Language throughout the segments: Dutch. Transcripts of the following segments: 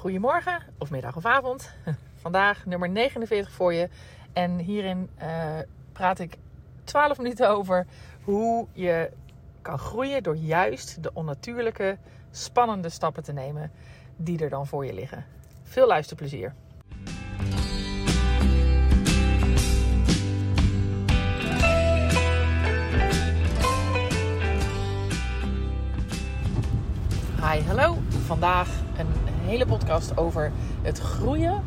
Goedemorgen, of middag of avond. Vandaag nummer 49 voor je. En hierin uh, praat ik 12 minuten over hoe je kan groeien door juist de onnatuurlijke, spannende stappen te nemen die er dan voor je liggen. Veel luisterplezier. Hi, hallo. Vandaag een hele podcast over het groeien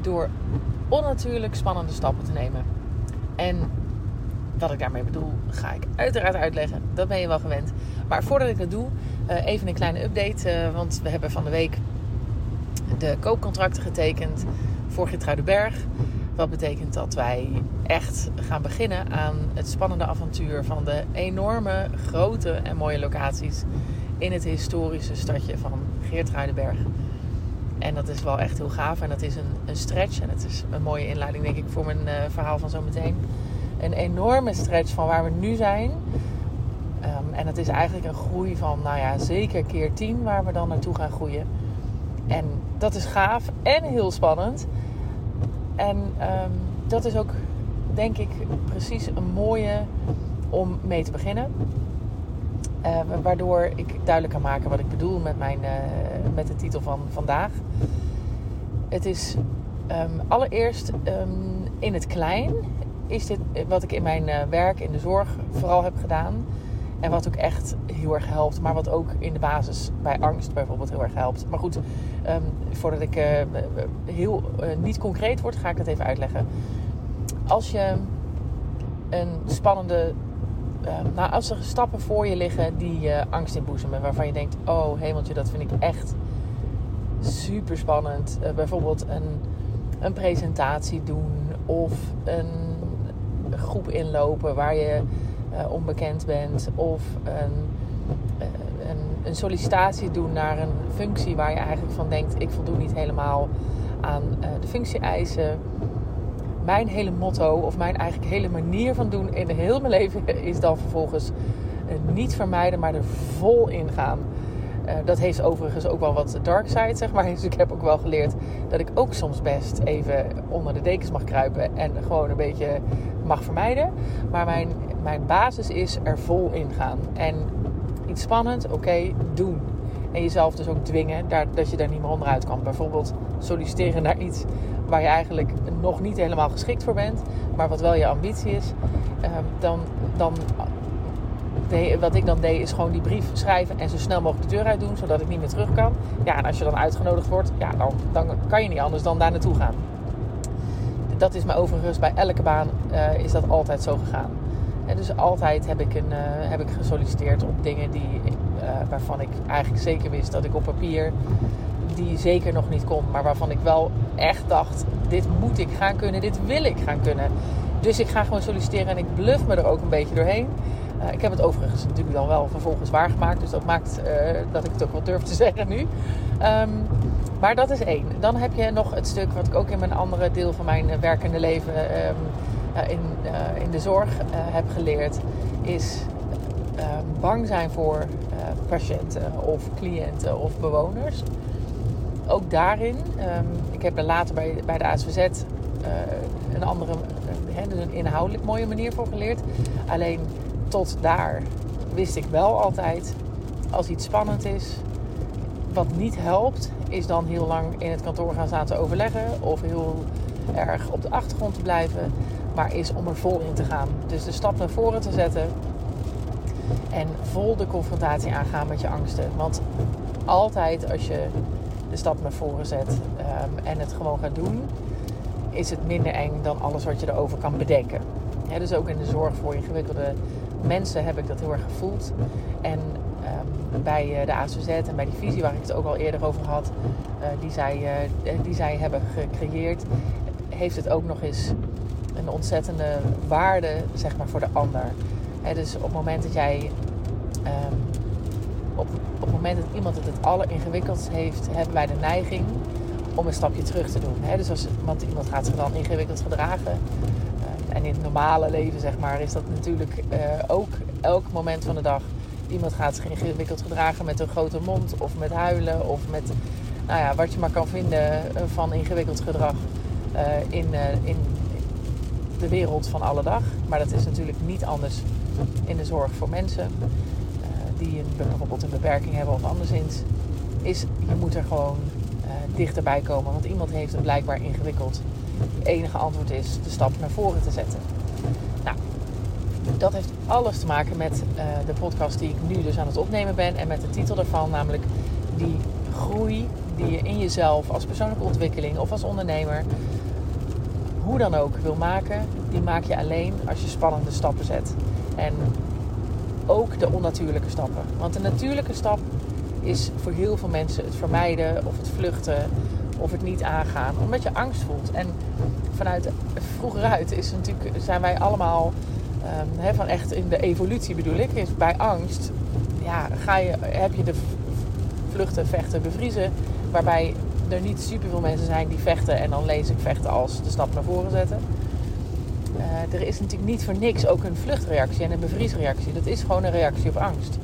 door onnatuurlijk spannende stappen te nemen. En wat ik daarmee bedoel, ga ik uiteraard uitleggen. Dat ben je wel gewend. Maar voordat ik dat doe, eh, even een kleine update. Eh, want we hebben van de week de koopcontracten getekend voor Berg. Wat betekent dat wij echt gaan beginnen aan het spannende avontuur van de enorme, grote en mooie locaties in het historische stadje van Geertruidenberg. En dat is wel echt heel gaaf. En dat is een, een stretch. En het is een mooie inleiding, denk ik, voor mijn uh, verhaal van zometeen. Een enorme stretch van waar we nu zijn. Um, en dat is eigenlijk een groei van, nou ja, zeker keer 10 waar we dan naartoe gaan groeien. En dat is gaaf en heel spannend. En um, dat is ook, denk ik, precies een mooie om mee te beginnen. Uh, waardoor ik duidelijk kan maken wat ik bedoel met, mijn, uh, met de titel van vandaag. Het is um, allereerst um, in het klein is dit wat ik in mijn werk in de zorg vooral heb gedaan. En wat ook echt heel erg helpt. Maar wat ook in de basis bij angst bijvoorbeeld heel erg helpt. Maar goed, um, voordat ik heel niet concreet word, ga ik het even uitleggen. Als je een spannende Ehm, nou, als er stappen voor je liggen die je angst inboezemen, waarvan je denkt: oh hemeltje, dat vind ik echt super spannend. Uh, bijvoorbeeld een, een presentatie doen of een groep inlopen waar je onbekend bent, of een, een, een, sollicitatie doen naar een functie waar je eigenlijk van denkt: ik voldoe niet helemaal aan de functie-eisen mijn hele motto of mijn eigenlijk hele manier van doen in heel mijn leven is dan vervolgens uh, niet vermijden, maar er vol in gaan. Uh, dat heeft overigens ook wel wat dark side, zeg maar. Dus ik heb ook wel geleerd dat ik ook soms best even onder de dekens mag kruipen en gewoon een beetje mag vermijden. Maar mijn, mijn basis is er vol in gaan. En iets spannend, oké, doen. En jezelf dus ook dwingen daar, dat je daar niet meer onderuit kan. Bijvoorbeeld solliciteren naar iets waar je eigenlijk nog niet helemaal geschikt voor bent, maar wat wel je ambitie is, uh, dan, dan wat ik dan deed is gewoon die brief schrijven en zo snel mogelijk de deur uit doen, zodat ik niet meer terug kan. Ja, en als je dan uitgenodigd wordt, ja, dan, dan kan je niet anders dan daar naartoe gaan. Dat is me overigens bij elke baan uh, is dat altijd zo gegaan. En dus altijd heb ik, een, uh, heb ik gesolliciteerd op dingen die, waarvan ik eigenlijk zeker wist dat ik op papier die zeker nog niet kon, maar waarvan ik wel echt dacht: dit moet ik gaan kunnen, dit wil ik gaan kunnen. Dus ik ga gewoon solliciteren en ik bluff me er ook een beetje doorheen. Uh, ik heb het overigens natuurlijk dan wel vervolgens waargemaakt, dus dat maakt uh, dat ik het ook wel durf te zeggen nu. Um, maar dat is één. Dan heb je nog het stuk wat ik ook in mijn andere deel van mijn werkende leven uh, in, in de zorg heb geleerd, is bang zijn voor patiënten of cliënten of bewoners ook daarin, um, ik heb er later bij, bij de ASVZ uh, een andere, uh, dus een inhoudelijk mooie manier voor geleerd. Alleen tot daar wist ik wel altijd, als iets spannend is, wat niet helpt, is dan heel lang in het kantoor gaan staan te overleggen of heel erg op de achtergrond te blijven, maar is om er vol in te gaan. Dus de stap naar voren te zetten en vol de confrontatie aangaan met je angsten. Want altijd als je de stap naar voren zet um, en het gewoon gaat doen, is het minder eng dan alles wat je erover kan bedenken. Dus ook in de zorg voor ingewikkelde mensen heb ik dat heel erg gevoeld. En um, bij uh, de ACZ en bij die visie waar ik het ook al eerder over had, uh, die, zij, uh, die zij hebben gecreëerd, heeft het ook nog eens een ontzettende waarde zeg maar, voor de ander. Dus op het moment dat jij um, op, op het moment dat iemand het het alleringewikkeldst heeft, hebben wij de neiging om een stapje terug te doen. dus als iemand, iemand gaat zich dan ingewikkeld gedragen. Uh, en in het normale leven, zeg maar, is dat natuurlijk uh, ook elk moment van de dag. Iemand gaat zich ingewikkeld gedragen met een grote mond, of met huilen, of met nou ja, wat je maar kan vinden van ingewikkeld gedrag in, in de wereld van alle dag. Maar dat is natuurlijk niet anders in de zorg voor mensen die een, bijvoorbeeld een beperking hebben of anderszins. Is je moet er gewoon dichterbij komen. Want iemand heeft het blijkbaar ingewikkeld. Het enige antwoord is de stap naar voren te zetten. Nou, dat heeft alles te maken met uh, de podcast die ik nu dus aan het opnemen ben. En met de titel daarvan, namelijk die groei die je in jezelf als persoonlijke ontwikkeling of als ondernemer, hoe dan ook, wil maken. Die maak je alleen als je spannende stappen zet. En ook de onnatuurlijke stappen. Want de natuurlijke stap is voor heel veel mensen het vermijden of het vluchten of het niet aangaan, omdat je angst voelt. En vanuit vroeger uit is natuurlijk, zijn wij allemaal um, van echt in de evolutie bedoel ik, is bij angst ja, ga je, heb je de vluchten, vechten, bevriezen, waarbij er niet superveel mensen zijn die vechten en dan lees ik vechten als de stap naar voren zetten. Uh, er is natuurlijk niet voor niks ook een vluchtreactie en een bevriesreactie. Dat is gewoon een reactie op angst.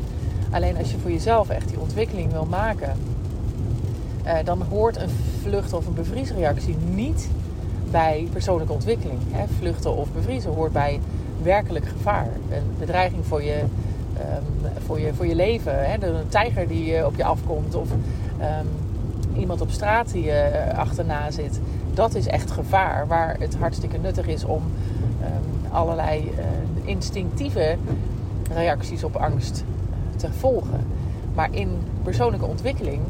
Alleen als je voor jezelf echt die ontwikkeling wil maken, uh, dan hoort een vlucht of een bevriesreactie niet bij persoonlijke ontwikkeling. Hè. Vluchten of bevriezen hoort bij werkelijk gevaar. Een bedreiging voor je, um, voor je, voor je leven. Hè. Een tijger die op je afkomt of um, iemand op straat die je achterna zit. Dat is echt gevaar. Waar het hartstikke nuttig is om um, allerlei uh, instinctieve reacties op angst te volgen. Maar in persoonlijke ontwikkeling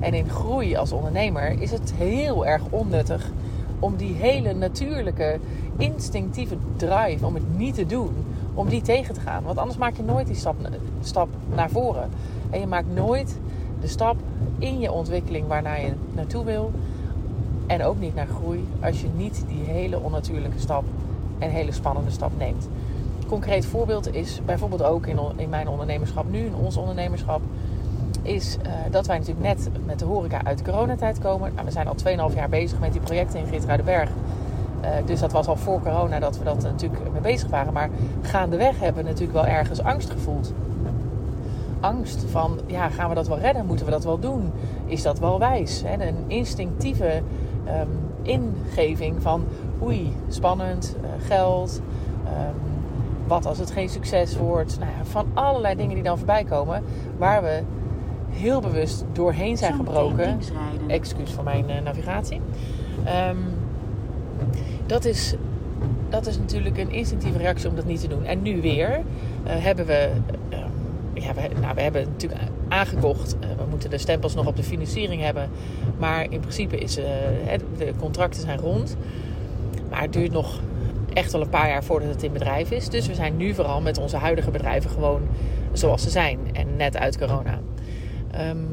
en in groei als ondernemer is het heel erg onnuttig om die hele natuurlijke, instinctieve drive om het niet te doen, om die tegen te gaan. Want anders maak je nooit die stap, stap naar voren. En je maakt nooit de stap in je ontwikkeling waarnaar je naartoe wil. En ook niet naar groei als je niet die hele onnatuurlijke stap en hele spannende stap neemt concreet voorbeeld is bijvoorbeeld ook in, in mijn ondernemerschap nu, in ons ondernemerschap, is uh, dat wij natuurlijk net met de horeca uit de coronatijd komen. Nou, we zijn al 2,5 jaar bezig met die projecten in Geertruidenberg. Uh, dus dat was al voor corona dat we dat natuurlijk mee bezig waren. Maar gaandeweg hebben we natuurlijk wel ergens angst gevoeld. Angst van, ja, gaan we dat wel redden? Moeten we dat wel doen? Is dat wel wijs? Hè? Een instinctieve um, ingeving van, oei, spannend, uh, geld... Um, wat als het geen succes wordt? Nou ja, van allerlei dingen die dan voorbij komen. Waar we heel bewust doorheen zijn gebroken. Excuus voor mijn uh, navigatie. Um, dat, is, dat is natuurlijk een instinctieve reactie om dat niet te doen. En nu weer uh, hebben we. Uh, ja, we, nou, we hebben natuurlijk aangekocht. Uh, we moeten de stempels nog op de financiering hebben. Maar in principe is de contracten zijn rond. Maar het duurt nog echt al een paar jaar voordat het in bedrijf is. Dus we zijn nu vooral met onze huidige bedrijven gewoon zoals ze zijn. En net uit corona. Um,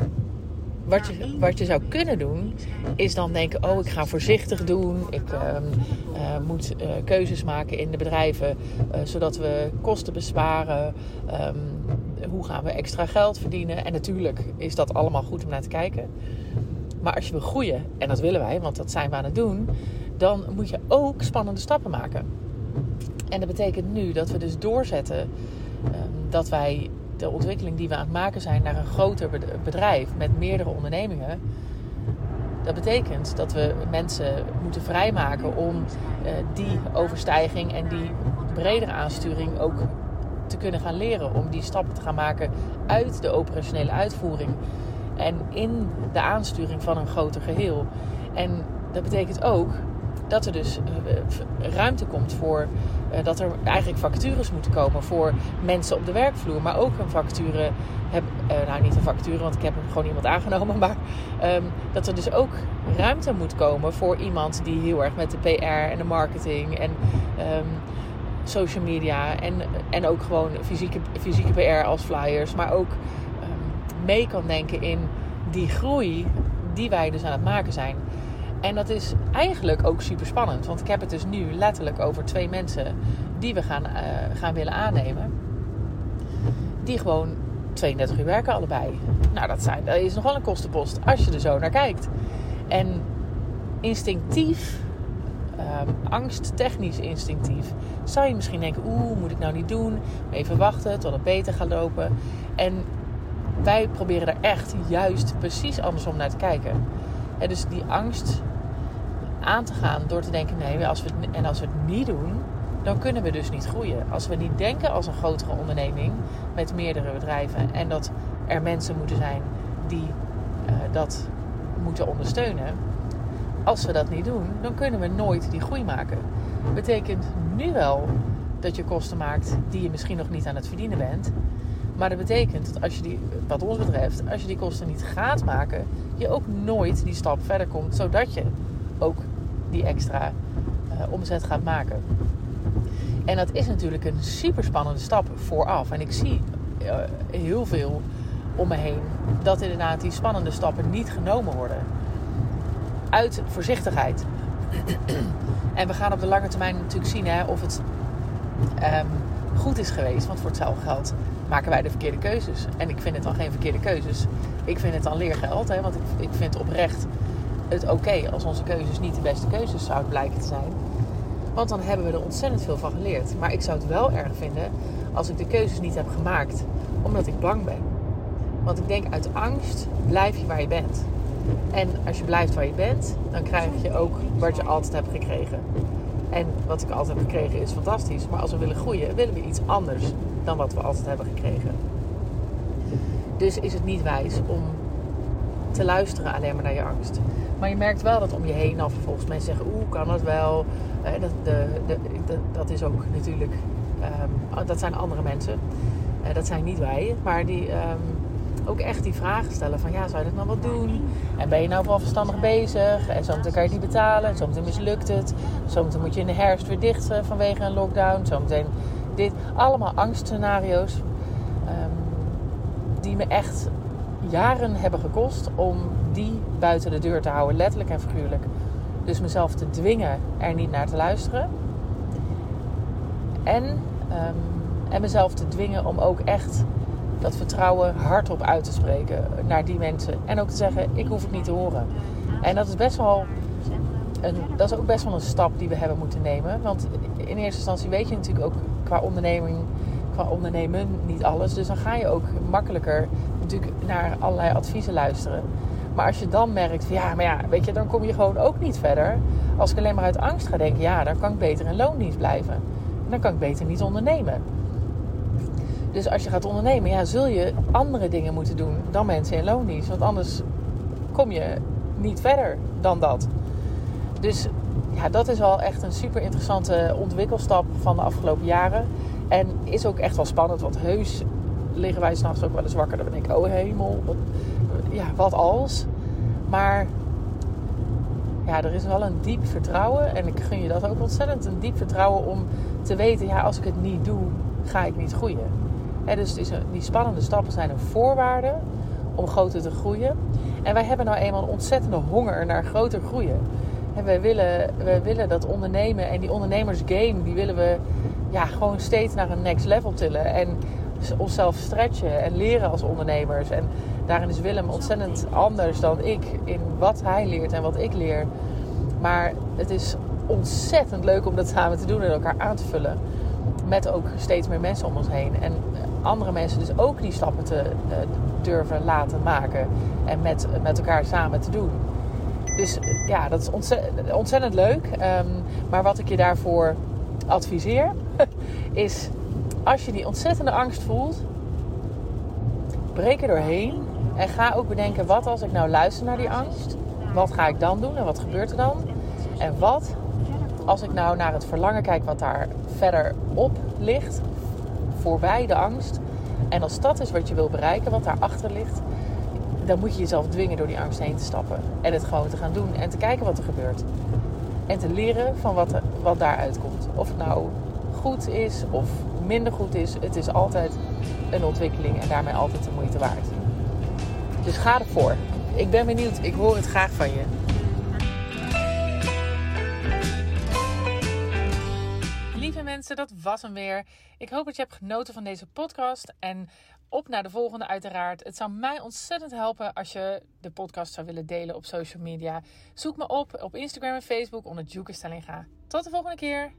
wat, je, wat je zou kunnen doen, is dan denken: oh, ik ga voorzichtig doen. Ik um, uh, moet uh, keuzes maken in de bedrijven, uh, zodat we kosten besparen. Um, hoe gaan we extra geld verdienen? En natuurlijk is dat allemaal goed om naar te kijken. Maar als je wil groeien, en dat willen wij, want dat zijn we aan het doen, dan moet je ook spannende stappen maken. En dat betekent nu dat we dus doorzetten um, dat wij de ontwikkeling die we aan het maken zijn naar een groter bedrijf met meerdere ondernemingen. Dat betekent dat we mensen moeten vrijmaken om uh, die overstijging en die bredere aansturing ook te kunnen gaan leren. Om die stappen te gaan maken uit de operationele uitvoering en in de aansturing van een groter geheel. En dat betekent ook dat er dus uh, ruimte komt voor uh, dat er eigenlijk vacatures moeten komen voor mensen op de werkvloer. Maar ook een vacature, heb, uh, nou niet een vacature, want ik heb gewoon iemand aangenomen. Maar um, dat er dus ook ruimte moet komen voor iemand die heel erg met de PR en de marketing en um, social media en, en ook gewoon fysieke, fysieke PR als flyers, maar ook um, mee kan denken in die groei die wij dus aan het maken zijn. En dat is eigenlijk ook super spannend. Want ik heb het dus nu letterlijk over twee mensen die we gaan, uh, gaan willen aannemen. Die gewoon 32 uur werken allebei. Nou, dat, zijn, dat is nog wel een kostenpost als je er zo naar kijkt. En instinctief, um, angst, technisch instinctief, zou je misschien denken: oeh, moet ik nou niet doen? Even wachten tot het beter gaat lopen. En wij proberen er echt juist precies andersom naar te kijken. dus die angst aan te gaan door te denken: nee, als we en als we het niet doen, dan kunnen we dus niet groeien. Als we niet denken als een grotere onderneming met meerdere bedrijven en dat er mensen moeten zijn die uh, dat moeten ondersteunen. Als we dat niet doen, dan kunnen we nooit die groei maken. Betekent nu wel dat je kosten maakt die je misschien nog niet aan het verdienen bent. Maar dat betekent dat als je die, wat ons betreft, als je die kosten niet gaat maken, je ook nooit die stap verder komt, zodat je ook die extra uh, omzet gaat maken. En dat is natuurlijk een super spannende stap vooraf. En ik zie uh, heel veel om me heen dat inderdaad die spannende stappen niet genomen worden. Uit voorzichtigheid. en we gaan op de lange termijn natuurlijk zien hè, of het um, goed is geweest. Want voor hetzelfde geld maken wij de verkeerde keuzes. En ik vind het dan geen verkeerde keuzes. Ik vind het dan leergeld. Hè, want ik, ik vind oprecht het oké als onze keuzes niet de beste keuzes zouden blijken te zijn. Want dan hebben we er ontzettend veel van geleerd. Maar ik zou het wel erg vinden als ik de keuzes niet heb gemaakt omdat ik bang ben. Want ik denk uit angst blijf je waar je bent. En als je blijft waar je bent, dan krijg je ook wat je altijd hebt gekregen. En wat ik altijd heb gekregen is fantastisch. Maar als we willen groeien, willen we iets anders dan wat we altijd hebben gekregen. Dus is het niet wijs om te luisteren alleen maar naar je angst. Maar je merkt wel dat om je heen al vervolgens mensen zeggen: Oeh, kan dat wel? Eh, dat, de, de, dat is ook natuurlijk, um, dat zijn andere mensen. Uh, dat zijn niet wij, maar die um, ook echt die vragen stellen: van ja, zou je dat nou wat doen? En ben je nou wel verstandig bezig? En zometeen kan je niet betalen, zometeen mislukt het. Zometeen moet je in de herfst weer dicht vanwege een lockdown. Zometeen dit. Allemaal angstscenario's um, die me echt jaren hebben gekost om die buiten de deur te houden, letterlijk en figuurlijk. Dus mezelf te dwingen er niet naar te luisteren. En, um, en mezelf te dwingen om ook echt dat vertrouwen hardop uit te spreken naar die mensen. En ook te zeggen, ik hoef het niet te horen. En dat is best wel een, dat is ook best wel een stap die we hebben moeten nemen. Want in eerste instantie weet je natuurlijk ook qua onderneming, qua ondernemen niet alles. Dus dan ga je ook makkelijker natuurlijk naar allerlei adviezen luisteren. Maar als je dan merkt, van, ja, maar ja, weet je, dan kom je gewoon ook niet verder. Als ik alleen maar uit angst ga denken, ja, dan kan ik beter in loondienst blijven. En dan kan ik beter niet ondernemen. Dus als je gaat ondernemen, ja, zul je andere dingen moeten doen dan mensen in loondienst. Want anders kom je niet verder dan dat. Dus ja, dat is wel echt een super interessante ontwikkelstap van de afgelopen jaren. En is ook echt wel spannend, want heus liggen wij s'nachts ook wel eens wakker. Dan ben ik, oh hemel, wat, ja, wat als? Maar ja, er is wel een diep vertrouwen. En ik gun je dat ook ontzettend. Een diep vertrouwen om te weten, ja, als ik het niet doe, ga ik niet groeien. dus die spannende stappen zijn een voorwaarde om groter te groeien. En wij hebben nou eenmaal een ontzettende honger naar groter groeien. En wij willen, wij willen dat ondernemen en die ondernemersgame, die willen we ja, gewoon steeds naar een next level tillen. En onszelf stretchen en leren als ondernemers. En daarin is Willem ontzettend anders dan ik in wat hij leert en wat ik leer. Maar het is ontzettend leuk om dat samen te doen en elkaar aan te vullen. Met ook steeds meer mensen om ons heen. En andere mensen dus ook die stappen te uh, durven laten maken. En met, met elkaar samen te doen. Dus ja, dat is ontzettend, leuk. Um, maar wat ik je daarvoor adviseer, is als je die ontzettende angst voelt, breek er doorheen. En ga ook bedenken, wat als ik nou luister naar die angst? Wat ga ik dan doen en wat gebeurt er dan? En wat als ik nou naar het verlangen kijk wat daar verderop ligt, voorbij de angst. En als dat is wat je wil bereiken, wat daarachter ligt, dan moet je jezelf dwingen door die angst heen te stappen. En het gewoon te gaan doen en te kijken wat er gebeurt. En te leren van wat, wat daaruit komt. Of het nou goed is of minder goed is. Het is altijd een ontwikkeling en daarmee altijd de moeite waard. Dus ga ervoor. Ik ben benieuwd. Ik hoor het graag van je. Lieve mensen, dat was hem weer. Ik hoop dat je hebt genoten van deze podcast. En op naar de volgende uiteraard. Het zou mij ontzettend helpen als je de podcast zou willen delen op social media. Zoek me op op Instagram en Facebook onder Juke Stellinga. Tot de volgende keer.